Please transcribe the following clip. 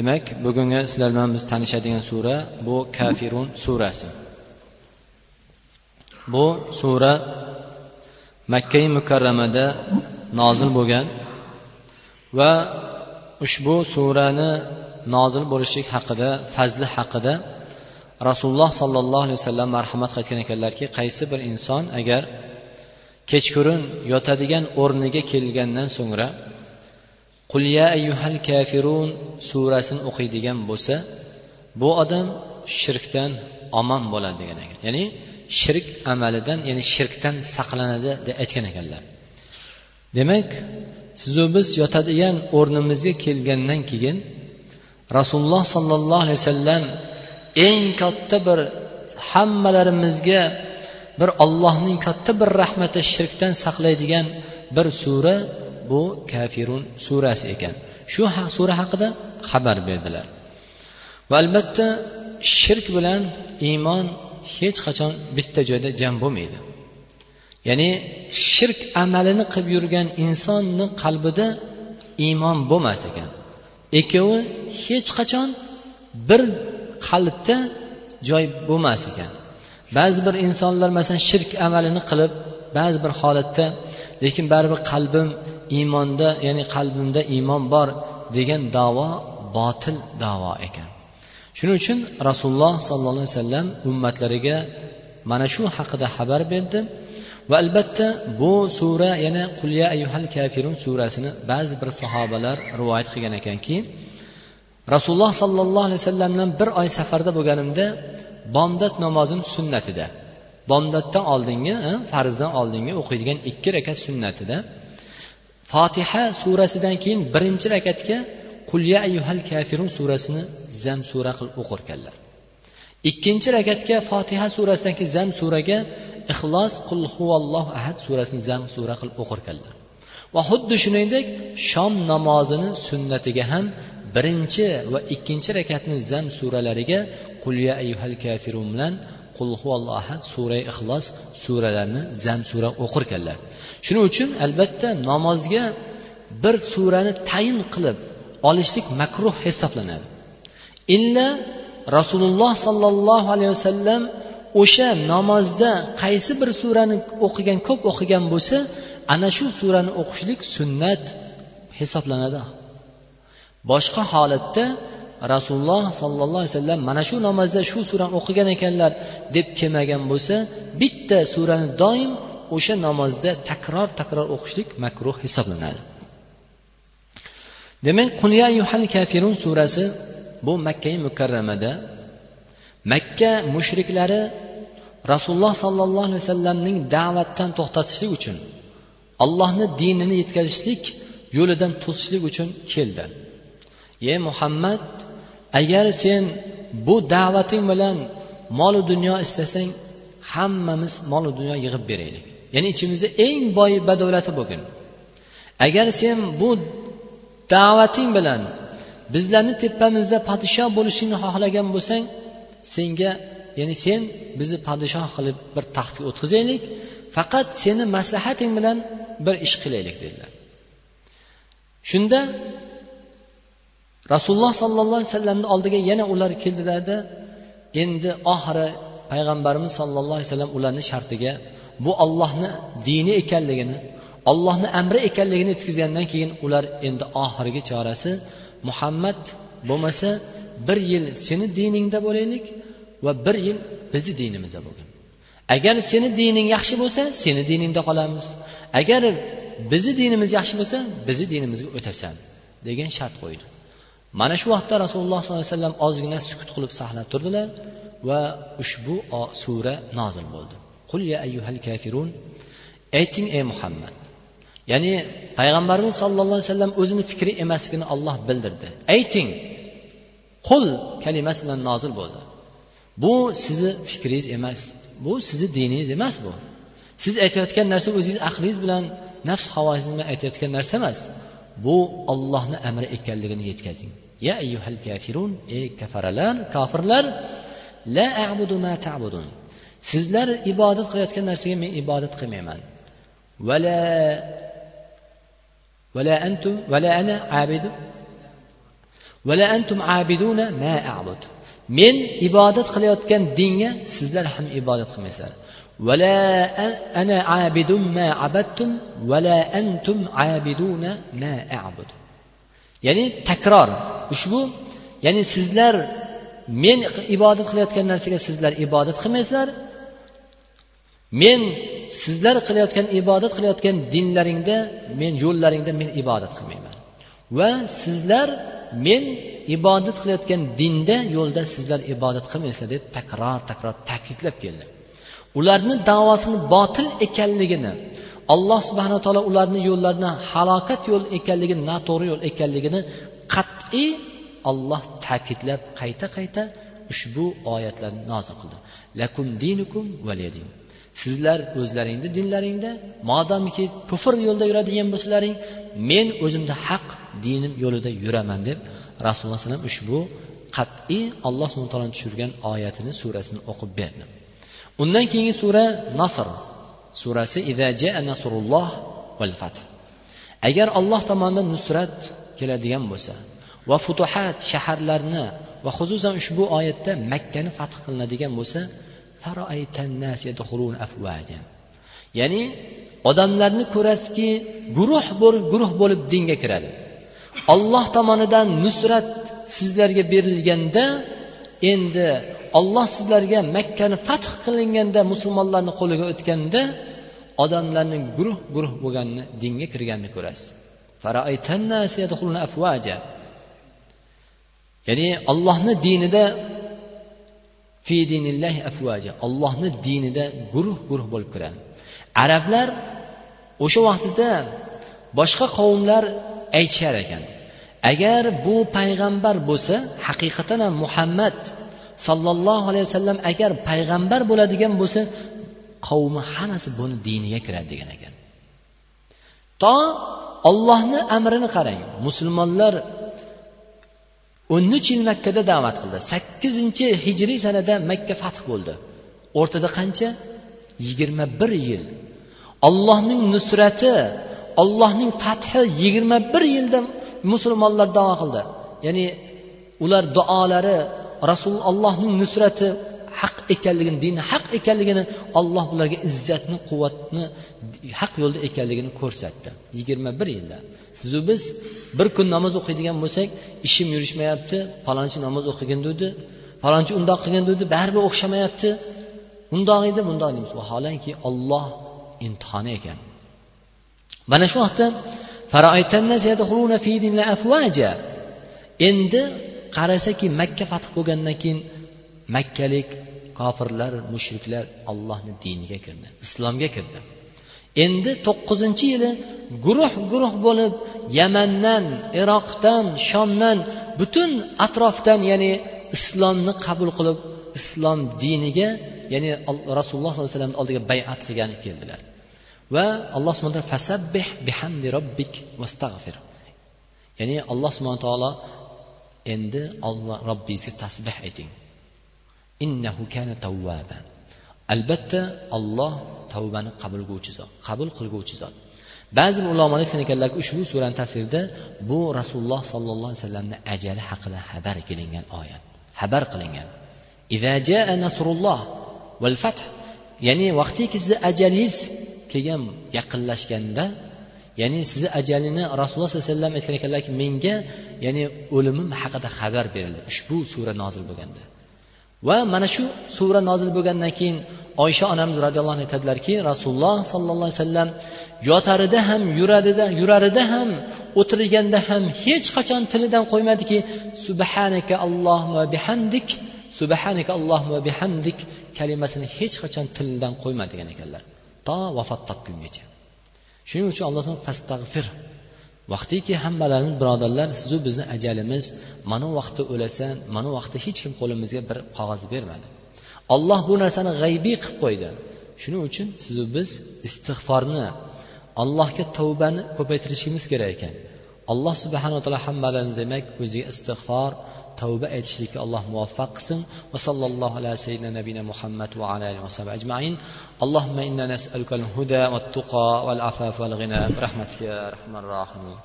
demak bugungi sizlar bilan biz tanishadigan sura bu kafirun surasi. Bu sura makkai mukarramada nozil bo'lgan va ushbu surani nozil bo'lishlik haqida fazli haqida rasululloh sollallohu alayhi vasallam marhamat qilgan ekanlarki qaysi bir inson agar kechqurun yotadigan o'rniga kelgandan so'ngra qul ya ayyuhal kafirun surasini o'qiydigan bo'lsa bu odam shirkdan omon bo'ladi degan ekan. Ya'ni shirk amalidan ya'ni shirkdan saqlanadi deb aytgan ekanlar. Demak sizu biz yotadigan o'rnimizga kelgandan keyin rasululloh sollallohu alayhi vasallam eng katta bir hammalarimizga bir ollohning katta bir rahmati shirkdan saqlaydigan bir sura bu kafirun surasi ekan. Shu sura haqida xabar berdilar. Va albatta shirk bilan iymon hech qachon bitta joyda jam bo'lmaydi. Ya'ni shirk amalini qilib yurgan insonni qalbida iymon bo'lmas ekan. Ikkovi hech qachon bir qalbda joy bo'lmas ekan. Ba'zi bir insonlar masalan shirk amalini qilib ba'zi bir holatda lekin baribir qalbim iymonda ya'ni qalbimda iymon bor degan davo botil davo ekan. Shuning uchun rasululloh sollallohu alayhi vasallam ummatlariga mana shu haqida xabar berdi. Va albatta bu sura yana qulya ayyuhal kafirun surasini ba'zi bir sahobalar rivoyat qilgan ekanki rasululloh sollallohu alayhi vasallam bilan bir oy safarda bo'lganimda bomdod namozini sunnatida bomdoddan oldingi eh, farzdan oldingi o'qiydigan ikki rakat sunnatida fotiha surasidan keyin birinchi rakatga qulya ayyuhal kafirun surasini zam sura qilib o'qirkanlar ikkinchi rakatga fotiha surasidan keyin zam suraga ixlos qul huvallohu ahad surasini zam sura qilib o'qirkanlar va xuddi shuningdek shom namozini sunnatiga ham birinchi va ikkinchi rakatni zam suralariga qulya ayyuhal kafirun bilan qul huvallohu ahad sura ixlos suralarni zam sura o'qirkanlar. Shuning uchun albatta namozga bir surani tayin qilib olishlik makruh hisoblanadi. Illa rasululloh sollallohu alayhi vasallam o'sha namozda qaysi bir surani o'qigan ko'p o'qigan bo'lsa ana shu surani o'qishlik sunnat hisoblanadi. Boshqa holatda rasululloh sollallohu alayhi vasallam mana shu namozda shu surani o'qigan ekanlar deb kelmagan bo'lsa bitta surani doim o'sha namozda takror takror o'qishlik makruh hisoblanadi. Demak qulya yuhal kafirun surasi bu makkai mukarramada makka mushriklari rasululloh sollallohu alayhi vasallamning da'vatdan to'xtatishlik uchun allohni dinini yetkazishlik yo'lidan to'sishlik uchun keldi. Ey muhammad agar sen bu da'vating bilan molu dunyo istasang hammamiz molu dunyo yig'ib beraylik. Ya'ni ichimizda eng boy badavlati bo'lgin. Agar sen bu da'vating bilan bizlarni tepamizda podshoh bo'lishingni xohlagan bo'lsang senga ya'ni sen bizni podshoh qilib bir taxtga o'tkazaylik faqat seni maslahating bilan bir ish qilaylik dedilar. Shunda rasululloh sollallohu alayhi vasallamni oldiga yana ular keldilarda endi oxiri payg'ambarimiz sollallohu alayhi vasallam ularni shartiga bu ollohni dini ekanligini ollohni amri ekanligini yetkazgandan keyin ular endi oxirgi chorasi muhammad bo'lmasa bir yil seni diningda bo'laylik va bir yil bizni dinimizda bo'lgin. Agar seni dining yaxshi bo'lsa seni diningda qolamiz. Agar bizni dinimiz yaxshi bo'lsa bizni dinimizga o'tasan degan shart qo'ydi. Mana shu vaqtda rasululloh sollallohu alayhi vasallam ozgina sukut qilib saqlab turdilar va ushbu sura nozil bo'ldi. Qul ya ayyuhal kafirun ayting ey muhammad. Ya'ni payg'ambarimiz sollallohu alayhi vasallam o'zini fikri emasligini olloh bildirdi. Ayting qul kalimasi bilan nozil bo'ldi. Bu sizni fikringiz emas bu sizni diningiz emas bu. Siz aytayotgan narsa o'zingiz aqlingiz bilan nafs havoyingiz bilan aytayotgan narsa emas. Bu ollohni amri ekanligini yetkazing ya ayyuhal kafirun ey kafaralar kofirlar la a'budu ma ta'budun sizlar ibodat qilayotgan narsaga men ibodat qilmayman vala vala antum vala ana abidu vala antum abiduna ma a'bud men ibodat qilayotgan dinga sizlar ham ibodat qilmaysizlar ولا أنا عابد ما عبدتم ولا أنتم عابدون ما أعبد. ya'ni takror ushbu ya'ni sizlar men ibodat qilayotgan narsaga sizlar ibodat qilmaysizlar. Men sizlar qilayotgan ibodat qilayotgan dinlaringda men yo'llaringda men ibodat qilmayman. Va sizlar men ibodat qilayotgan dinda yo'lda sizlar ibodat qilmaysizlar deb takror takror ta'kidlab keldi. Ularni davosini botil ekanligini alloh subhana taolo ularni yo'llarini halokat yo'l ekanligini noto'g'ri yo'l ekanligini qat'iy olloh ta'kidlab qayta qayta ushbu oyatlarni nozil qildi. Lakum dinukum valiyadin sizlar o'zlaringni dinlaringda modomiki kufr yo'lida yuradigan bo'lsalaring men o'zimda haq dinim yo'lida yuraman deb rasululloh alayhi vasallam ushbu qat'iy alloh subhana taoloni tushirgan oyatini surasini o'qib berdi. Undan keyingi sura nasr. Surasi nasrulloh val fath. Agar alloh tomonidan nusrat keladigan bo'lsa va futuhat shaharlarni va xususan ushbu oyatda makkani fath qilinadigan bo'lsa ya'ni odamlarni ko'rasizki guruh guruh bo'lib dinga kiradi. Olloh tomonidan nusrat sizlarga berilganda endi olloh sizlarga makkani fath qilinganda musulmonlarni qo'liga o'tganda odamlarni guruh guruh bo'lganini dinga kirganini ko'rasiz. Ya'ni ollohni dinida fi dinillahi afvaja ollohni dinida guruh guruh bo'lib kiradi. Arablar o'sha vaqtida boshqa qavmlar aytishar ekan agar bu payg'ambar bo'lsa haqiqatan ham muhammad sollallohu alayhi vasallam agar payg'ambar bo'ladigan bo'lsa qavmi hammasi buni diniga kiradi degan ekan. To ollohni amrini qarang. Musulmonlar o'n uch yil makkada da'vat qildi. sakkizinchi hijriy sanada makka fath bo'ldi. O'rtada qancha? yigirma bir yil. Ollohning nusrati ollohning fathi yigirma bir yilda musulmonlar davo qildi. Ya'ni ular duolari rasul allohning nusrati haq ekanligini dini haq ekanligini olloh ularga izzatni quvvatni haq yo'lda ekanligini ko'rsatdi. Yigirma bir yilda. Sizu biz bir kun namoz o'qiydigan bo'lsak ishim yurishmayapti palonchi namoz o'qigin dedi palonchi undoq qilgin dedi baribir o'xshamayapti. Undoq edi bundoq deymiz vaholanki olloh imtihoni ekan. Mana shu vaqtda endi qarasaki makka fath bo'lgandan keyin makkalik kofirlar mushriklar ollohni diniga kirdi islomga kirdi. Endi to'qqizinchi yili guruh guruh bo'lib yamandan iroqdan shomdan butun atrofdan ya'ni islomni qabul qilib islom diniga ya'ni rasululloh sollallohu alayhi vasallamni oldiga bayat qilgani keldilar. Va alloh subhana fasabbih bihamdi robbik vastag'fir. Ya'ni alloh subhana taolo endi olloh robbingizga tasbeh ayting innahu kana tawwaba. Albatta olloh tavbani qabul qiluvchi zot qabul qilguvchi zot. Ba'zi ulamolar aytgan ekanlarki ushbu surani tafsirida bu rasululloh sollallohu alayhi vasallamni ajali haqida xabar kelingan oyat xabar qilingan. Nasrulloh val fath. Ya'ni vaqtiki sizni ajalingiz kelgan yaqinlashganda ya'ni sizni ajalini rasululloh sallallohu alayhi vasallam aytgan ekanlarki menga ya'ni o'limim haqida xabar berildi. Ushbu sura nozil bo'lganda. Va mana shu sura nozil bo'lgandan keyin oysha onamiz roziyallohu anhu aytadilarki rasululloh sollallohu alayhi vasallam yotarida ham yuradida yurarida ham o'tirganda ham hech qachon tilidan qo'ymadiki subhanaka allohumma bihamdik subhanaka allohumma bihamdik kalimasini hech qachon tilidan qo'yma degan ekanlar. To vafot topgungacha. Shuning uchun alloh fastag'fir vaqtiki hammalarimiz birodarlar sizu bizni ajalimiz mana vaqtda o'lasan mana vaqtda hech kim qo'limizga bir qog'oz bermadi. Olloh bu narsani g'aybiy qilib qo'ydi. Shuning uchun sizu biz istig'forni allohga tavbani ko'paytirishimiz kerak ekan. Alloh subhanaa taolo hammalarni demak o'ziga istig'for tavba aytishlikka alloh muvaffaq qilsin va sallallohu ala sayyidina nabiyina muhammad va ala alihi vasabi ajmain allohumma inna nas'aluka al huda va tuqa val afaf val ghina rahmatika ya rahman rohimin